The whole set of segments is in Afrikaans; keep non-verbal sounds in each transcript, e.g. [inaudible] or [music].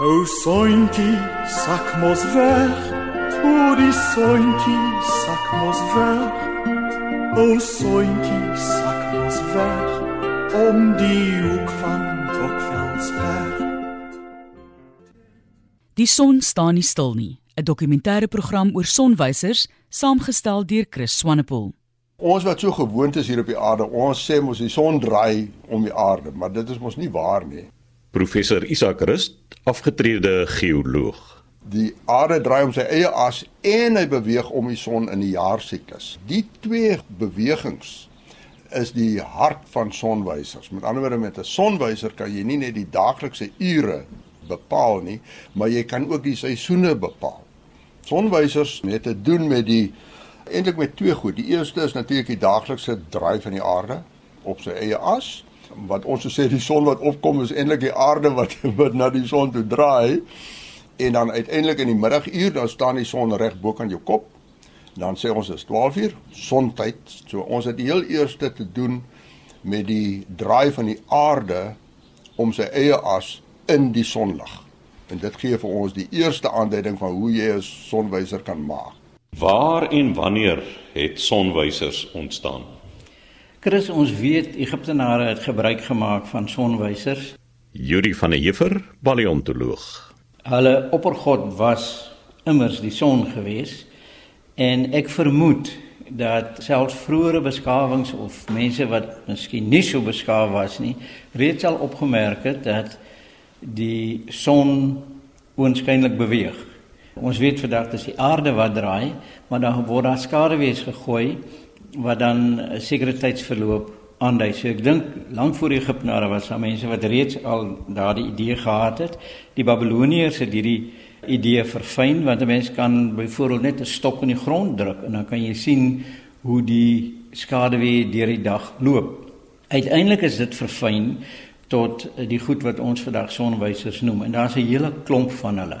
O sointjie, sak mos weg. O die sointjie, sak mos weg. O sointjie, sak mos weg. Om die hoek van Bokvelsberg. Die son staan nie stil nie. 'n Dokumentêre program oor sonwysers, saamgestel deur Chris Swanepoel. Ons wat so gewoond is hier op die aarde, ons sê mos die son draai om die aarde, maar dit is mos nie waar nie. Professor Isak Rust, afgetrede geoloog. Die aarde draai om sy eie as en hy beweeg om die son in die jaarsiklus. Die twee bewegings is die hart van sonwysers. Met ander woorde met 'n sonwyser kan jy nie net die daaglikse ure bepaal nie, maar jy kan ook die seisoene bepaal. Sonwysers het te doen met die eintlik met twee goed. Die eerste is natuurlik die daaglikse draai van die aarde op sy eie as. Wat ons sê die son wat opkom is eintlik die aarde wat [laughs] wat na die son toe draai. En dan uiteindelik in die middaguur dan staan die son reg bo kan jou kop. Dan sê ons is 12 uur sontyd. So ons het die heel eerste te doen met die draai van die aarde om sy eie as in die sonlig. En dit gee vir ons die eerste aanduiding van hoe jy 'n sonwyser kan maak. Waar en wanneer het sonwysers ontstaan? Chris, ons weet Egiptenare het gebruik gemaak van sonwysers. Yuri van der Heever, paleontoloog. Hulle oppergod was immers die son gewees en ek vermoed dat selfs vroeëre beskawings of mense wat miskien nie so beskaaf was nie, reeds al opgemerk het dat die son oënskynlik beweeg. Ons weet vandag dis die aarde wat draai, maar dan word daar skaduwees gegooi wat dan 'n sekere tydsverloop aandui. So ek dink lank voor die Egiptenare was daar mense wat reeds al daardie idee gehad het. Die Babiloniërs het hierdie idee verfyn want 'n mens kan byvoorbeeld net 'n stok in die grond druk en dan kan jy sien hoe die skaduwee deur die dag loop. Uiteindelik is dit verfyn tot die goed wat ons vandag sonwysers noem en daar's 'n hele klomp van hulle.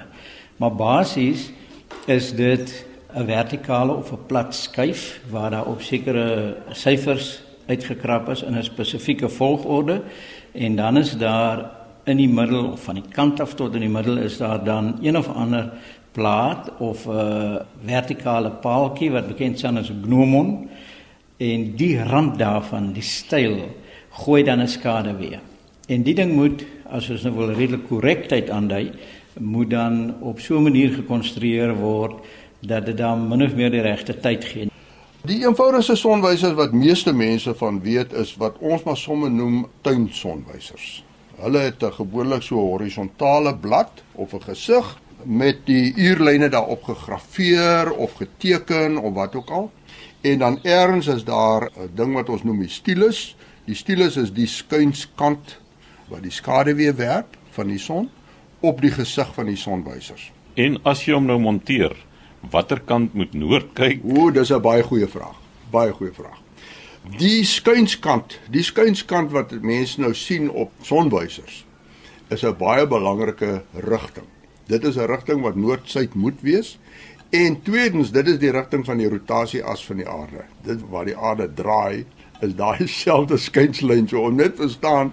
Maar basies is dit 'n vertikale of 'n plat skyf waar daar op sekere syfers uitgekrap is in 'n spesifieke volgorde en dan is daar in die middel of van die kant af tot in die middel is daar dan een of ander plaat of 'n vertikale paaltjie wat bekend staan as 'n gnomon en die rand daarvan die styl gooi dan 'n skade weer. En die ding moet as ons nou wil redelik korrektheid aandui, moet dan op so 'n manier gekonstrueer word dat dit dan min of meer die regte tyd gee. Die eenvoudigste sonwysers wat meeste mense van weet is wat ons maar somme noem tuinsonwysers. Hulle het 'n gewoonlik so horisontale blad of 'n gesig met die uurlyne daarop gegraveer of geteken of wat ook al. En dan eers is daar 'n ding wat ons noem die stylus. Die stylus is die skuinskant wat die skaduwee werp van die son op die gesig van die sonwysers. En as jy hom nou monteer, watter kant moet noord kyk? O, dis 'n baie goeie vraag. Baie goeie vraag. Die skuinskant, die skuinskant wat mense nou sien op sonwysers is 'n baie belangrike rigting. Dit is 'n rigting wat noord-suid moet wees. En tweedens, dit is die rigting van die rotasie as van die aarde. Dit waar die aarde draai, is daai [laughs] selfde skynslyn. So om net verstaan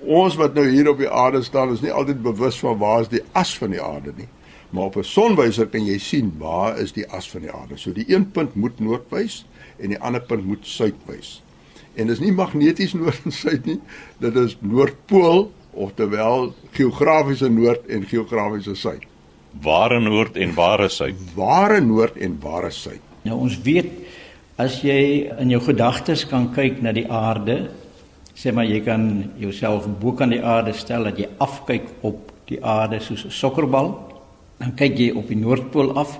ons wat nou hier op die aarde staan is nie altyd bewus van waar is die as van die aarde nie. Maar op 'n sonwyser kan jy sien waar is die as van die aarde. So die een punt moet noord wys en die ander punt moet suid wys. En dis nie magneties [laughs] noord en suid nie. Dit is noordpool of terwyl geografiese noord en geografiese suid. Ware noord en ware suid. Ware noord en ware suid. Nou ons weet as jy in jou gedagtes kan kyk na die aarde sê maar jy kan jouself bo kan die aarde stel dat jy afkyk op die aarde soos 'n sokkerbal. Dan kyk jy op die noordpool af.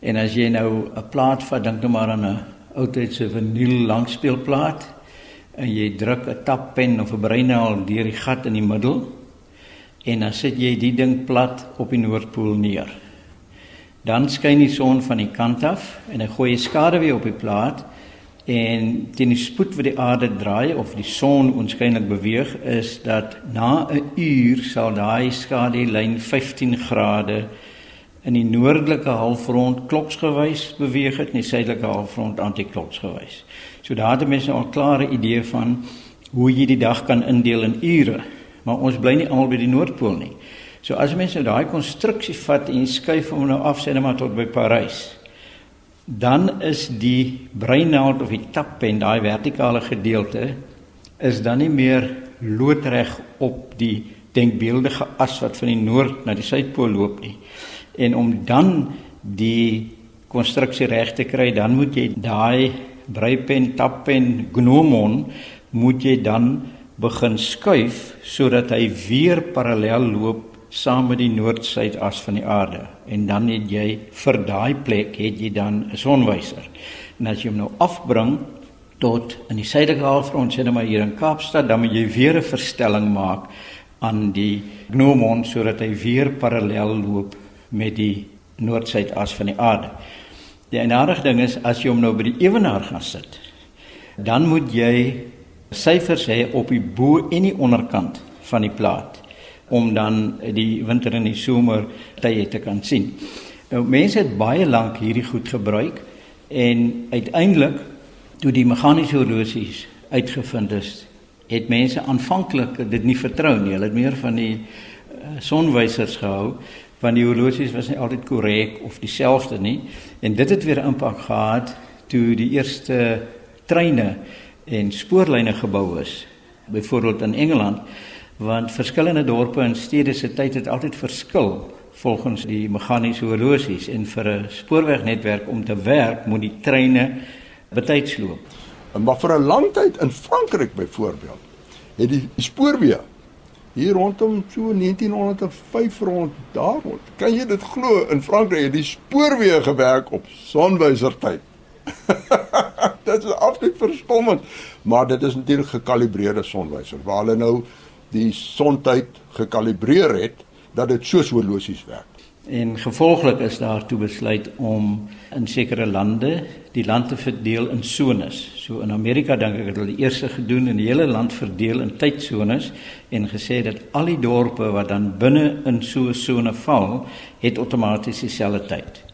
En as jy nou 'n plaat vat, dink nou maar aan 'n oudtydse vinyl langspeelplaat en jy druk 'n tappen of 'n breinaal deur die gat in die middel en dan sit jy die ding plat op die noordpool neer. Dan skyn die son van die kant af en hy gooi 'n skade weer op die plaat En teen die spoed wat die aarde draai of die son onskynlik beweeg is dat na 'n uur sal daai skadulyn 15 grade in die noordelike halfrond kloksgewys beweeg het en die suidelike halfrond antikloksgewys. So daar het mense al 'n klare idee van hoe jy die dag kan indeel in ure. Maar ons bly nie almal by die noordpool nie. So as mense nou daai konstruksie vat en skuif hom nou af sê net maar tot by Parys, dan is die breinaald of die tappen, daai vertikale gedeelte is dan nie meer loodreg op die denkbeeldige as wat van die noord na die suidpool loop nie. En om dan die konstruksie reg te kry, dan moet jy daai breipen, tappen, gnomon moet jy dan begin skuif sodat hy weer parallel loop saam met die noord-suidas van die aarde en dan het jy vir daai plek het jy dan 'n sonwyser. En as jy hom nou afbring tot in die suidelike halfrond sê nou maar hier in Kaapstad, dan moet jy weer 'n verstelling maak aan die gnomon sodat hy weer parallel loop met die noord-suidas van die aarde. Die enige ding is as jy hom nou by die ewenaar gaan sit, dan moet jy syfers hê op die bo en die onderkant van die plaat om dan die winter en die somer tye te kan sien. Nou mense het baie lank hierdie goed gebruik en uiteindelik toe die meganiese horlosies uitgevind is, het mense aanvanklik dit nie vertrou nie. Hulle het meer van die uh, sonwysers gehou want die horlosies was nie altyd korrek of dieselfde nie en dit het weer impak gehad toe die eerste treine en spoorlyne gebou is byvoorbeeld in Engeland want verskillende dorpe en stede se tyd het altyd verskil volgens die meganiese horlosies en vir 'n spoorwegnetwerk om te werk moet die treine betyds loop. Maar vir 'n lang tyd in Frankryk byvoorbeeld het die spoorweë hier rondom so 1905 rond daar rond. Kan jy dit glo in Frankryk het die spoorweë gewerk op sonwysertyd? [laughs] dit is absoluut verstommend, maar dit is natuurlik gekalibreerde sonwyser waar hulle nou die sontyd gekalibreer het dat dit soos horlosies werk. En gevolglik is daar toe besluit om in sekere lande die land te verdeel in sones. So in Amerika dink ek het hulle die eerste gedoen in die hele land verdeel in tydsones en gesê dat al die dorpe wat dan binne in so 'n sone val, het outomaties dieselfde tyd.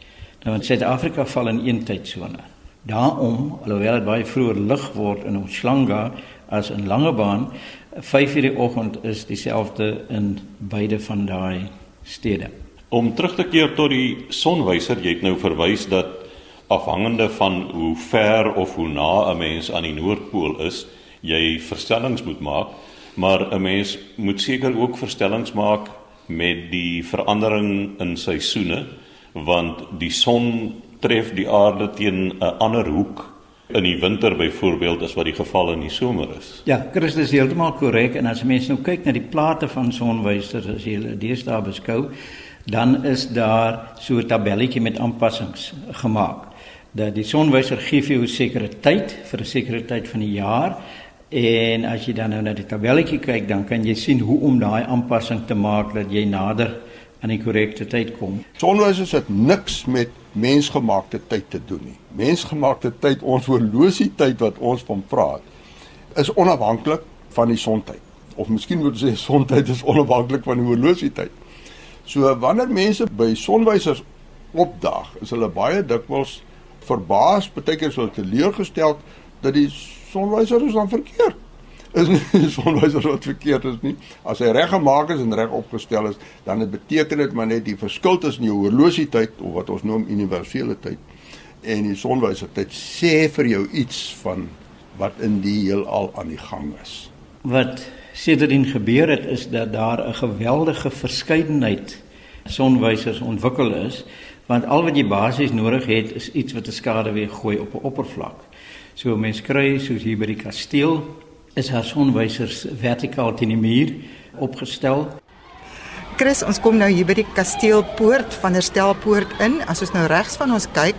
Nou in Suid-Afrika val in een tydsone. Daarom, alhoewel dit baie vroeër lig word in Umhlanga as in Langebaan, 5 uur die oggend is dieselfde in beide van daai stede. Om terug te keer tot die sonwyser, jy het nou verwys dat afhangende van hoe ver of hoe na 'n mens aan die noordpool is, jy verstellings moet maak, maar 'n mens moet seker ook verstellings maak met die verandering in seisoene, want die son tref die aarde teen 'n ander hoek in die winter byvoorbeeld as wat die geval in die somer is. Ja, Christus is heeltemal korrek en as mense nou kyk na die plate van sonwysers as jy hulle deesdae beskou, dan is daar so 'n tabelletjie met aanpassings gemaak. Dat die sonwyser gee vir jou 'n sekere tyd vir 'n sekere tyd van die jaar en as jy dan nou na die tabelletjie kyk, dan kan jy sien hoe om daai aanpassing te maak dat jy nader aan die korrekte tyd kom. Sonwysers het niks met mensgemaakte tyd te doen nie. Mensgemaakte tyd, ons horlosie tyd wat ons van praat, is onafhanklik van die sontyd. Of miskien moet ons sê [laughs] sontyd is onafhanklik van die horlosie tyd. So wanneer mense by sonwysers opdag, is hulle baie dikwels verbaas, baie keer so teleurgestel dat die sonwyser is dan verkeerd is nie [laughs] die sonwyser wat verkeerd is nie. As hy reg gemaak is en reg opgestel is, dan het beteken dit maar net die verskil tussen jou horlosietyd of wat ons noem universele tyd en die sonwyser tyd sê vir jou iets van wat in die heelal aan die gang is. Wat sedertdien gebeur het is dat daar 'n geweldige verskeidenheid sonwysers ontwikkel is want al wat jy basies nodig het is iets wat 'n skade weer gooi op 'n oppervlak. So mense kry soos hier by die kasteel is haar sonwysers vertikaal teen die muur opgestel. Chris, ons kom nou hier by die kasteelpoort van der Stelpoort in. As ons nou regs van ons kyk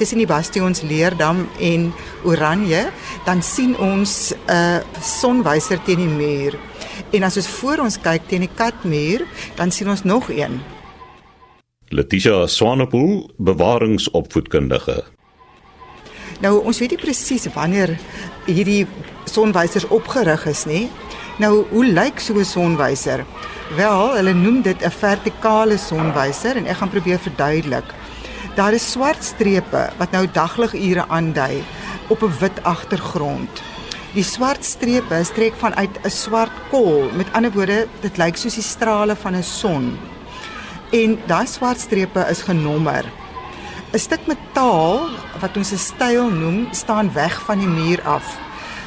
tussen die bastions Leerdam en Oranje, dan sien ons 'n uh, sonwyser teen die muur. En as ons voor ons kyk teen die Katmuur, dan sien ons nog een. Letitia Swanepoel, bewaringsopvoedkundige. Nou ons weet nie presies wanneer hierdie sonwysers opgerig is nie. Nou hoe lyk so 'n sonwyser? Wel, hulle noem dit 'n vertikale sonwyser en ek gaan probeer verduidelik. Daar is swart strepe wat nou dagligure aandui op 'n wit agtergrond. Die swart strepe strek vanuit 'n swart kol. Met ander woorde, dit lyk soos die strale van 'n son. En daai swart strepe is genommer. 'n Stuk metaal wat ons 'n styl noem, staan weg van die muur af.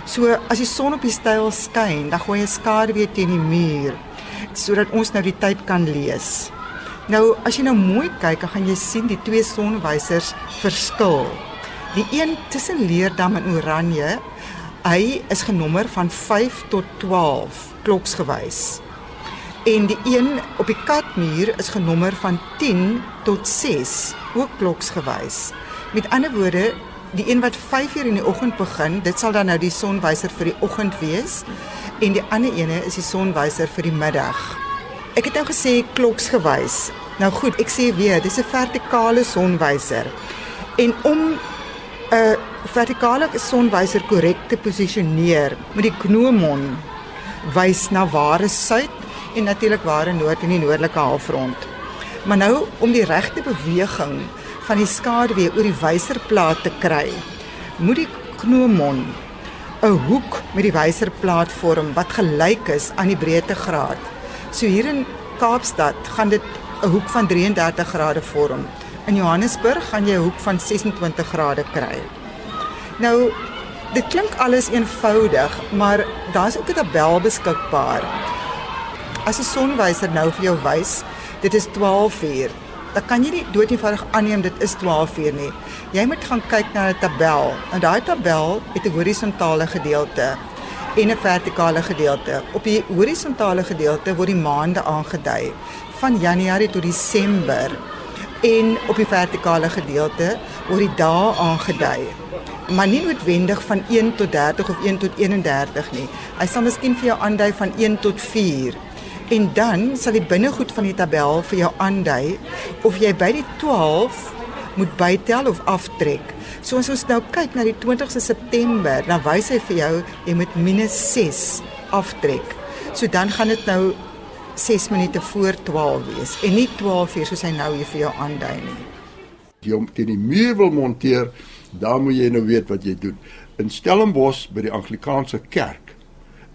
So as die son op die styl skyn, dan gooi hy skaduwee teen die muur sodat ons nou die tyd kan lees. Nou as jy nou mooi kyk, gaan jy sien die twee sonwysers verskil. Die een tussen Leerdam en Oranje, hy is genommer van 5 tot 12 kloksgewys. En die een op die katmuur is genommer van 10 tot 6, ook kloksgewys. Met ander woorde, die een wat 5 uur in die oggend begin, dit sal dan nou die sonwyser vir die oggend wees en die ander ene is die sonwyser vir die middag. Ek het nou gesê kloksgewys. Nou goed, ek sê weer, dis 'n vertikale sonwyser. En om 'n vertikale sonwyser korrek te posisioneer, moet die gnomon wys na ware suid en natuurlik ware noord in die noordelike halfrond. Maar nou om die regte beweging van die skaduwee oor die wyserplaat te kry, moet die gnomon 'n hoek met die wyserplaat vorm wat gelyk is aan die breedtegraad. So hier in Kaapstad gaan dit 'n hoek van 33 grade vorm. In Johannesburg gaan jy 'n hoek van 26 grade kry. Nou, dit klink alles eenvoudig, maar daar's ook 'n tabel beskikbaar. As 'n sonwyser nou vir jou wys, dit is 12 uur. Dan kan jy nie doodeenvoudig aanneem dit is 12 uur nie. Jy moet gaan kyk na 'n tabel. En daai tabel het 'n horisontale gedeelte en 'n vertikale gedeelte. Op die horisontale gedeelte word die maande aangedui van Januarie tot Desember en op die vertikale gedeelte word die dae aangedui. Maar nie noodwendig van 1 tot 30 of 1 tot 31 nie. Hy sal miskien vir jou aandui van 1 tot 4. En dan sal die binnegoed van die tabel vir jou aandui of jy by die 12 moet bytel of aftrek. So as ons nou kyk na die 20ste September, dan wys hy vir jou jy moet -6 aftrek. So dan gaan dit nou 6 minute voor 12 wees en nie 12 uur soos hy nou hier vir jou aandui nie. Jy hom teen die muur wil monteer, dan moet jy nou weet wat jy doen. In Stellenbosch by die Anglikaanse kerk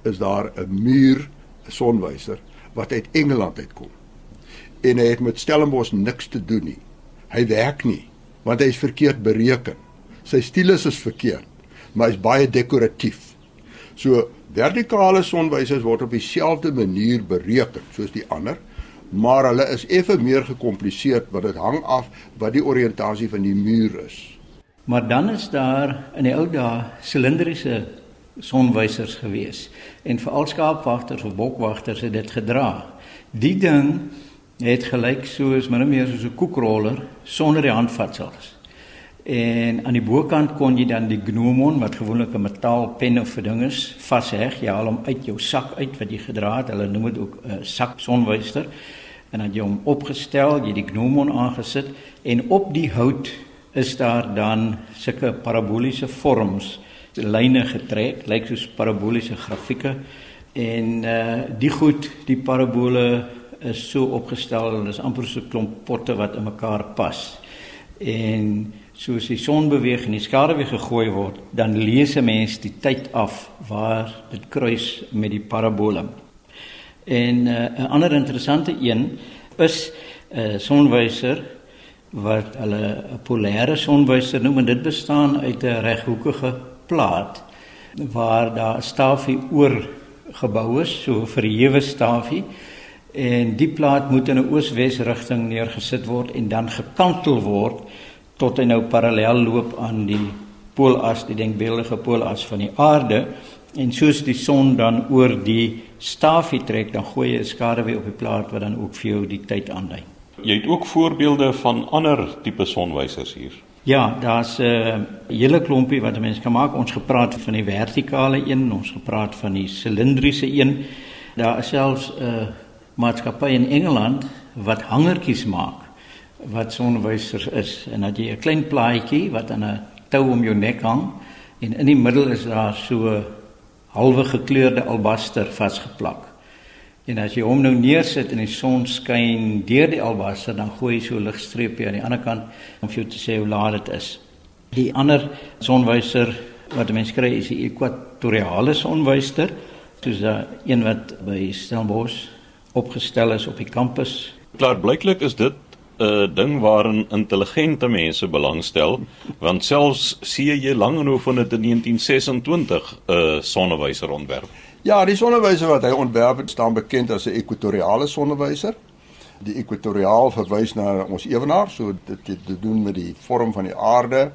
is daar 'n muur 'n sonwyser wat uit Engeland uitkom. En hy het met Stellenbosch niks te doen nie. Hy werk nie want hy is verkeerd bereken. Sy stylus is verkeerd, maar hy's baie dekoratief. So vertikale sonwysers word op dieselfde manier bereken soos die ander, maar hulle is effe meer gekompliseerd want dit hang af wat die oriëntasie van die muur is. Maar dan is daar in die ou dae silindriese sonwysers gewees en veral skaapwagters of bokwagters het dit gedra. Die ding het gelyk soos min of meer soos 'n koekroller sonder die handvatsels. En aan die bokant kon jy dan die gnomon wat gewoonlik 'n metaalpen of 'n ding is, vasheg. Jy haal hom uit jou sak uit wat jy gedra het. Hulle noem dit ook 'n uh, sak sonwyster. En dan jy hom opgestel, jy die gnomon aangesit en op die hout is daar dan sulke paraboliese vorms, lyne getrek, lyk soos paraboliese grafieke. En uh die goed, die parabole is so opgestel en is amper so 'n klomp potte wat in mekaar pas. En soos die son beweeg en die skaduwee gegooi word, dan lees 'n mens die tyd af waar dit kruis met die parabole. En uh, 'n ander interessante een is 'n uh, sonwyser wat hulle 'n polêre sonwyser noem en dit bestaan uit 'n reghoekige plaat waar daar 'n stafie oor gebou is, so 'n verhewe stafie en die plaat moet in 'n oos-wes rigting neergesit word en dan gekantel word tot hy nou parallel loop aan die poolas, die denkbeeldige poolas van die aarde en soos die son dan oor die stafie trek, dan gooi jy 'n skaduwee op die plaat wat dan ook vir jou die tyd aandui. Jy het ook voorbeelde van ander tipe sonwysers hier. Ja, daar's 'n uh, hele klompie wat mense kan maak. Ons gepraat van die vertikale een, ons gepraat van die silindriese een. Daar is selfs 'n uh, maatskappy in Engeland wat hangertjies maak wat sonwysers is en dat jy 'n klein plaatjie wat aan 'n tou om jou nek hang en in die middel is daar so halwe gekleurde albaster vasgeplak. En as jy hom nou neersit en die son skyn deur die albaster, dan gooi hy so 'n ligstreepie aan die ander kant om vir jou te sê hoe laat dit is. Die ander sonwyser wat mense kry is die ekwatoriale sonwyster, soos 'n een wat by Stellenbosch opgestel is op die kampus. Klaar blyklik is dit 'n ding waarin intelligente mense belangstel, want selfs C.J. Langehoven het in 1926 'n sonnewyser ontwerp. Ja, die sonnewyser wat hy ontwerp het, staan bekend as 'n ekwatoriale sonnewyser. Die ekwatoriaal verwys na ons ewenaar, so dit het te doen met die vorm van die aarde.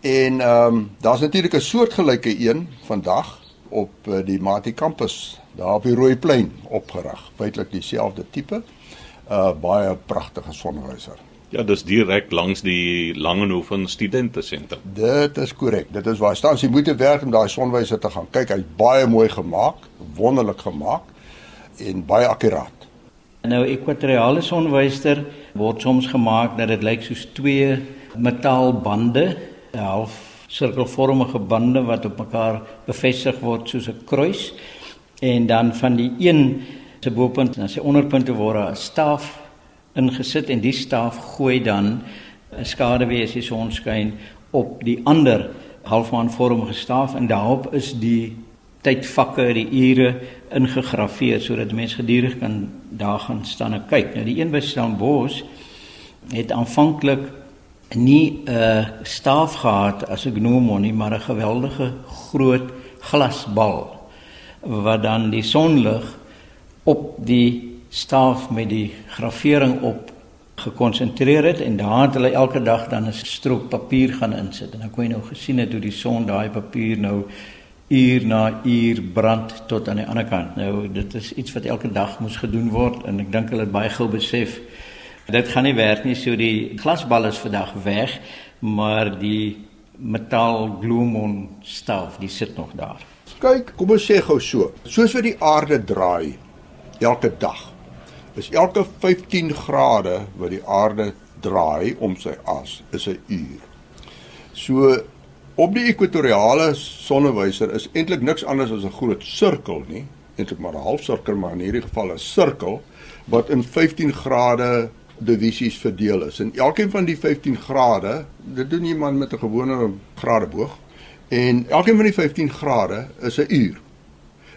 En ehm um, daar's natuurlik 'n soortgelyke een vandag op uh, die Mati kampus daar op die Rooiplein opgerig. Feitelik dieselfde tipe. 'n uh, Baie pragtige sonnewyser. Ja, dis direk langs die Langehoven studentesentrum. Dit is korrek. Dit is waar staan. Jy moet te werk om daai sonwyser te gaan kyk. Hy's baie mooi gemaak, wonderlik gemaak en baie akkuraat. Nou ekwatoriale sonwyster word soms gemaak dat dit lyk soos twee metaalbande, half sirkelvormige bande wat op mekaar bevestig word soos 'n kruis en dan van die een se bopunt na sy onderpunte word 'n staaf ingesit en die staaf gooi dan 'n skaduwee as die son skyn op die ander halfmaanvormige staaf en daarop is die tydvakke, die ure ingegrafieer sodat mense gedurig kan daar gaan staan en kyk. Nou die een by Stellenbosch het aanvanklik nie 'n staaf gehad as 'n gnomon nie, maar 'n geweldige groot glasbal wat dan die sonlig op die staaf met die gravering op gekonsentreer het en daar het hulle elke dag dan 'n strook papier gaan insit en dan kon jy nou gesien het hoe die son daai papier nou uur na uur brand tot aan die ander kant. Nou dit is iets wat elke dag moes gedoen word en ek dink hulle het baie gou besef dit gaan nie werk nie so die glasbal is vandag weg maar die metaal gloomon staaf die sit nog daar. Kyk, kom ons sê gou so. Soos wat die aarde draai elke dag is elke 15 grade wat die aarde draai om sy as is 'n uur. So op die ekwatoriale sonnewyser is eintlik niks anders as 'n groot sirkel nie, eintlik maar 'n halfsirkel maar in hierdie geval 'n sirkel wat in 15 grade divisies verdeel is. En elkeen van die 15 grade, dit doen iemand met 'n gewone gradeboog en elkeen van die 15 grade is 'n uur.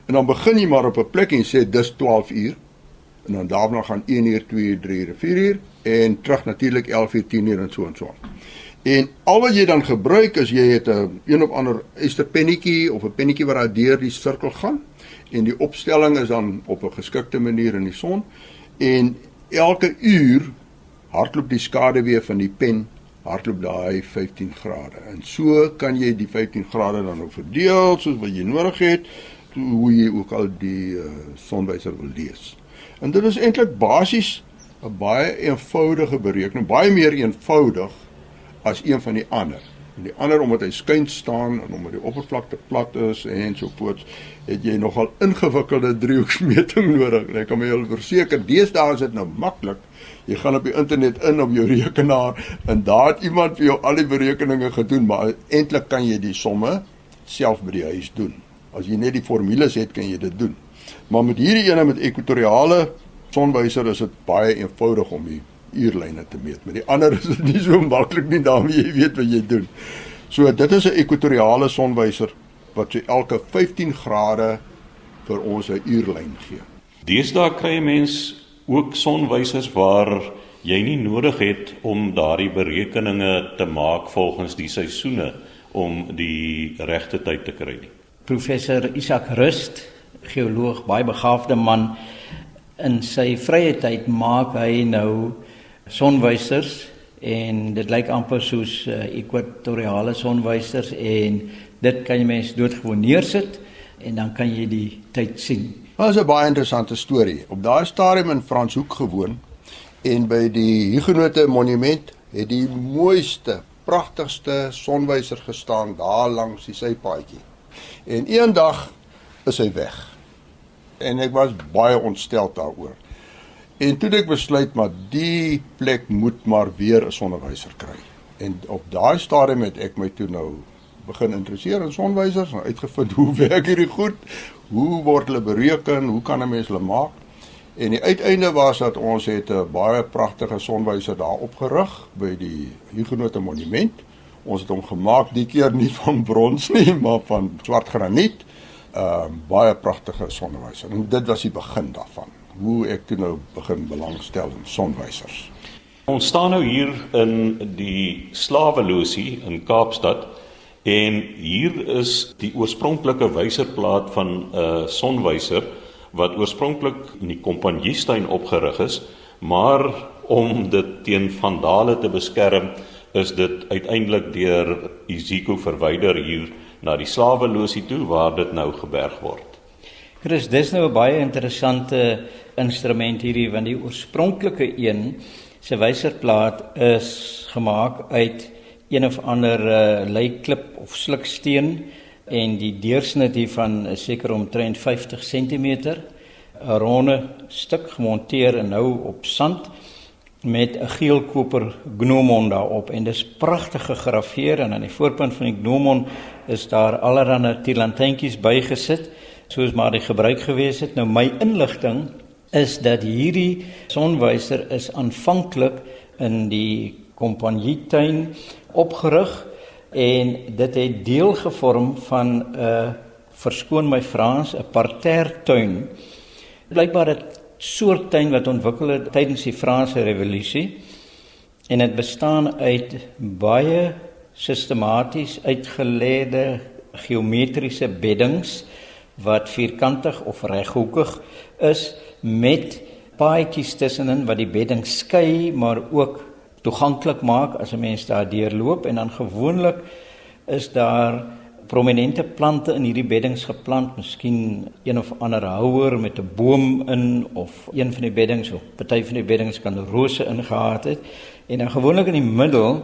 En dan begin jy maar op 'n plek en sê dis 12 uur en dan daarna gaan 1 uur, 2 uur, 3 uur, 4 uur en terug natuurlik 11 uur, 10 uur en so en so. En al wat jy dan gebruik is jy het 'n een, een of ander Easter pennetjie of 'n pennetjie wat daar deur die sirkel gaan en die opstelling is dan op 'n geskikte manier in die son en elke uur hardloop die skaduwee van die pen hardloop daai 15 grade. En so kan jy die 15 grade dan nou verdeel soos wat jy nodig het hoe jy ook al die uh, sonwyser wil lees. En dit is eintlik basies 'n baie eenvoudige berekening, baie meer eenvoudig as een van die ander. En die ander omdat hy skuin staan en omdat die oppervlakte plat is en so voort, het jy nogal ingewikkelde driehoeksmeting [laughs] nodig. Ek kan my jou verseker, deesdae is dit nou maklik. Jy gaan op die internet in op jou [laughs] rekenaar en daar het iemand vir jou al die berekeninge gedoen, maar eintlik kan jy die somme self by die huis doen. As jy net die formules het, kan jy dit doen. Maar met hierdie ene met ekwatoriale sonwyser is dit baie eenvoudig om die uurlyne te meet. Met die ander is dit nie so maklik nie, daarmee jy weet wat jy doen. So dit is 'n ekwatoriale sonwyser wat so elke 15 grade vir ons 'n uurlyn gee. Deesdae kry jy mens ook sonwysers waar jy nie nodig het om daardie berekeninge te maak volgens die seisoene om die regte tyd te kry nie. Professor Isak Rust, geoloog, baie begaafde man, in sy vrye tyd maak hy nou sonwysers en dit lyk amper soos uh, ekwatoriale sonwysers en dit kan jy mens doodgewoon neersit en dan kan jy die tyd sien. Dit is 'n baie interessante storie. Op daai stadium in Franshoek gewoon en by die Huguenote monument het die mooiste, pragtigste sonwyser gestaan daar langs die sypaadjie. En eendag is hy weg. En ek was baie ontstel daaroor. En toe ek besluit maar die plek moet maar weer 'n sonwyser kry. En op daai stadium het ek my toe nou begin interesseer in sonwysers en uitgevind [laughs] hoe werk hierdie goed? Hoe word hulle bereken? Hoe kan 'n mens hulle maak? En die uiteinde was dat ons het 'n baie pragtige sonwyser daar opgerig by die Huguenote monument Ons het hom gemaak die keer nie [laughs] van brons nie, maar van swart graniet. 'n uh, baie pragtige sonwyser. En dit was die begin daarvan. Hoe ek toe nou begin belangstel in sonwysers. Ons staan nou hier in die slawelosie in Kaapstad en hier is die oorspronklike wyserplaat van 'n uh, sonwyser wat oorspronklik in die Kompanjiestuin opgerig is, maar om dit teen vandale te beskerm, is dit uiteindelik deur Isiko verwyder hier na die slawelosie toe waar dit nou geberg word. Chris, dis nou 'n baie interessante instrument hierdie want die oorspronklike een se wyserplaat is gemaak uit een of ander uh, leiklip of sluksteen en die deursnit hiervan is seker omtrent 50 cm 'n ronde stuk gemonteer en nou op sand met 'n geelkoper gnomon daarop en dis pragtig gegraveer en aan die voorpunt van die gnomon is daar allerlei tilantentjies bygesit soos maar die gebruik gewees het nou my inligting is dat hierdie sonwyser is aanvanklik in die kompanjietuin opgerig en dit het deel gevorm van 'n uh, verskoon my Frans 'n partertuin. Blykbaar 'n soort tuin wat ontwikkel het tydens die Franse revolusie en dit bestaan uit baie sistematies uitgeleide geometriese beddings wat vierkantig of reghoekig is met paadjies tussenin wat die bedding skei maar ook toeganklik maak as 'n mens daar deurloop. En dan gewoonlik is daar prominente plante in hierdie beddings geplant, miskien een of ander houer met 'n boom in of een van die beddings of party van die beddings kan rose ingehaat het. En dan gewoonlik in die middel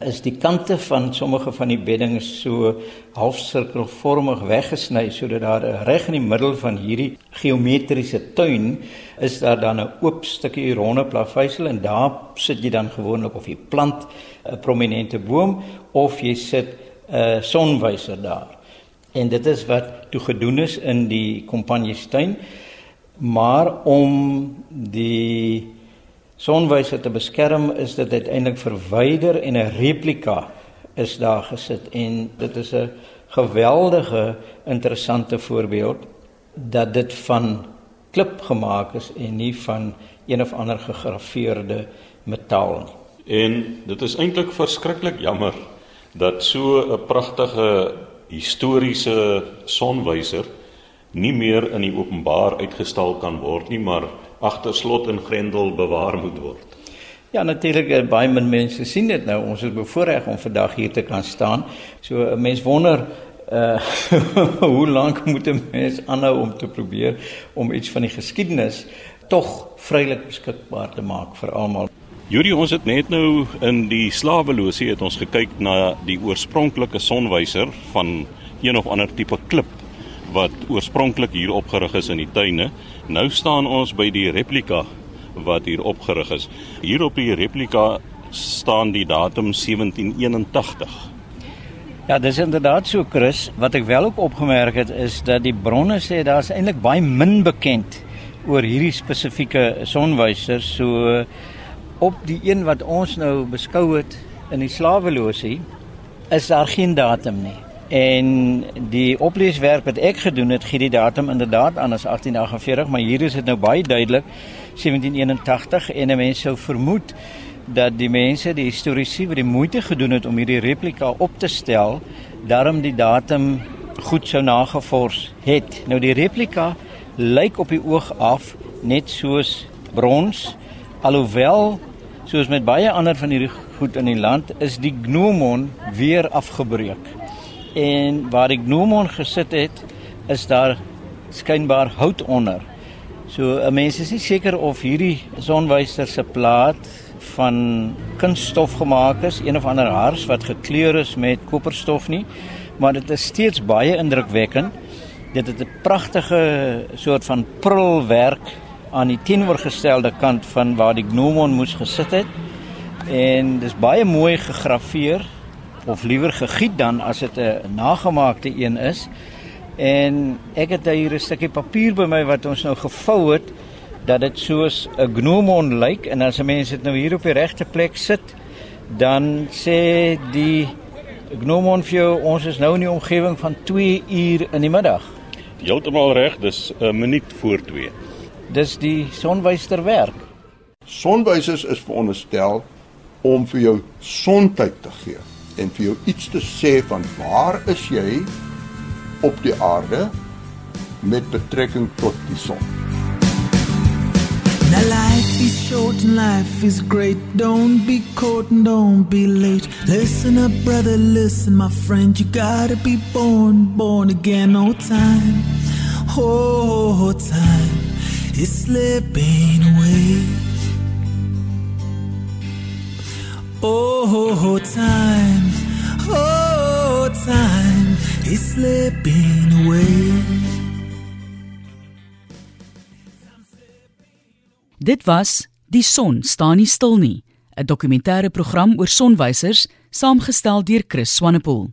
is die kante van sommige van die beddings so halfsirkelvormig weggesny sodat daar reg in die middel van hierdie geometriese tuin is daar dan 'n oop stukkie ronde plaveisel en daar sit jy dan gewoonlik of jy plant 'n prominente boom of jy sit 'n sonwyser daar. En dit is wat toe gedoen is in die kompanjiestuin maar om die sonwyse te beskerm is dit uiteindelik verwyder en 'n replika is daar gesit en dit is 'n geweldige interessante voorbeeld dat dit van klip gemaak is en nie van een of ander gegraveerde metaal nie. En dit is eintlik verskriklik jammer dat so 'n pragtige historiese sonwyser nie meer in die openbaar uitgestal kan word nie, maar agter slot en grendel bewaar moet word. Ja, natuurlik eh, baie min mense sien dit nou. Ons is bevoorreg om vandag hier te kan staan. So 'n mens wonder uh [laughs] hoe lank moet 'n mens aanhou om te probeer om iets van die geskiedenis tog vrylik beskikbaar te maak vir almal. Julie, ons het net nou in die slawelosie het ons gekyk na die oorspronklike sonwyser van een of ander tipe klip wat oorspronklik hier opgerig is in die tuine. Nou staan ons by die replika wat hier opgerig is. Hier op die replika staan die datum 1781. Ja, dis inderdaad so Chris. Wat ek wel ook opgemerk het is dat die bronne sê daar's eintlik baie min bekend oor hierdie spesifieke sonwyser. So op die een wat ons nou beskou het in die slawelosie is daar geen datum nie. En die opleeswerk wat ek gedoen het, gee die datum inderdaad aan as 1848, maar hier is dit nou baie duidelik 1781 en 'n mens sou vermoed dat die mense, die historiese wat die moeite gedoen het om hierdie replika op te stel, daarom die datum goed sou nagevors het. Nou die replika lyk op die oog af net soos brons, alhoewel soos met baie ander van hierdie goed in die land is die gnomon weer afgebreek en waar die gnomon gesit het, is daar skynbaar hout onder. So 'n mens is nie seker of hierdie sonwyser se plaat van kunststof gemaak is, een of ander hars wat gekleur is met koperstof nie, maar dit is steeds baie indrukwekkend. Dit het 'n pragtige soort van prulwerk aan die teenoorgestelde kant van waar die gnomon moes gesit het. En dis baie mooi gegraveer of liewer gegiet dan as dit 'n nagemaakte een is. En ek het hier 'n stukkie papier by my wat ons nou gevou het dat dit soos 'n gnomon lyk en as 'n mens dit nou hier op die regte plek sit, dan sê die Ek noem on vir jou, ons is nou in die omgewing van 2 uur in die middag. Heeltemal reg, dis 'n minuut voor 2. Dis die sonwyster werk. Sonwysers is veronderstel om vir jou sontyd te gee en vir jou iets te sê van waar is jy op die aarde met betrekking tot die son. Now life is short and life is great. Don't be caught and don't be late. Listen up, brother, listen, my friend. You gotta be born, born again. No time, oh, time slipping away. Oh, time, oh, time is slipping away. Dit was Die son staan nie stil nie, 'n dokumentêre program oor sonwysers, saamgestel deur Chris Swanepoel.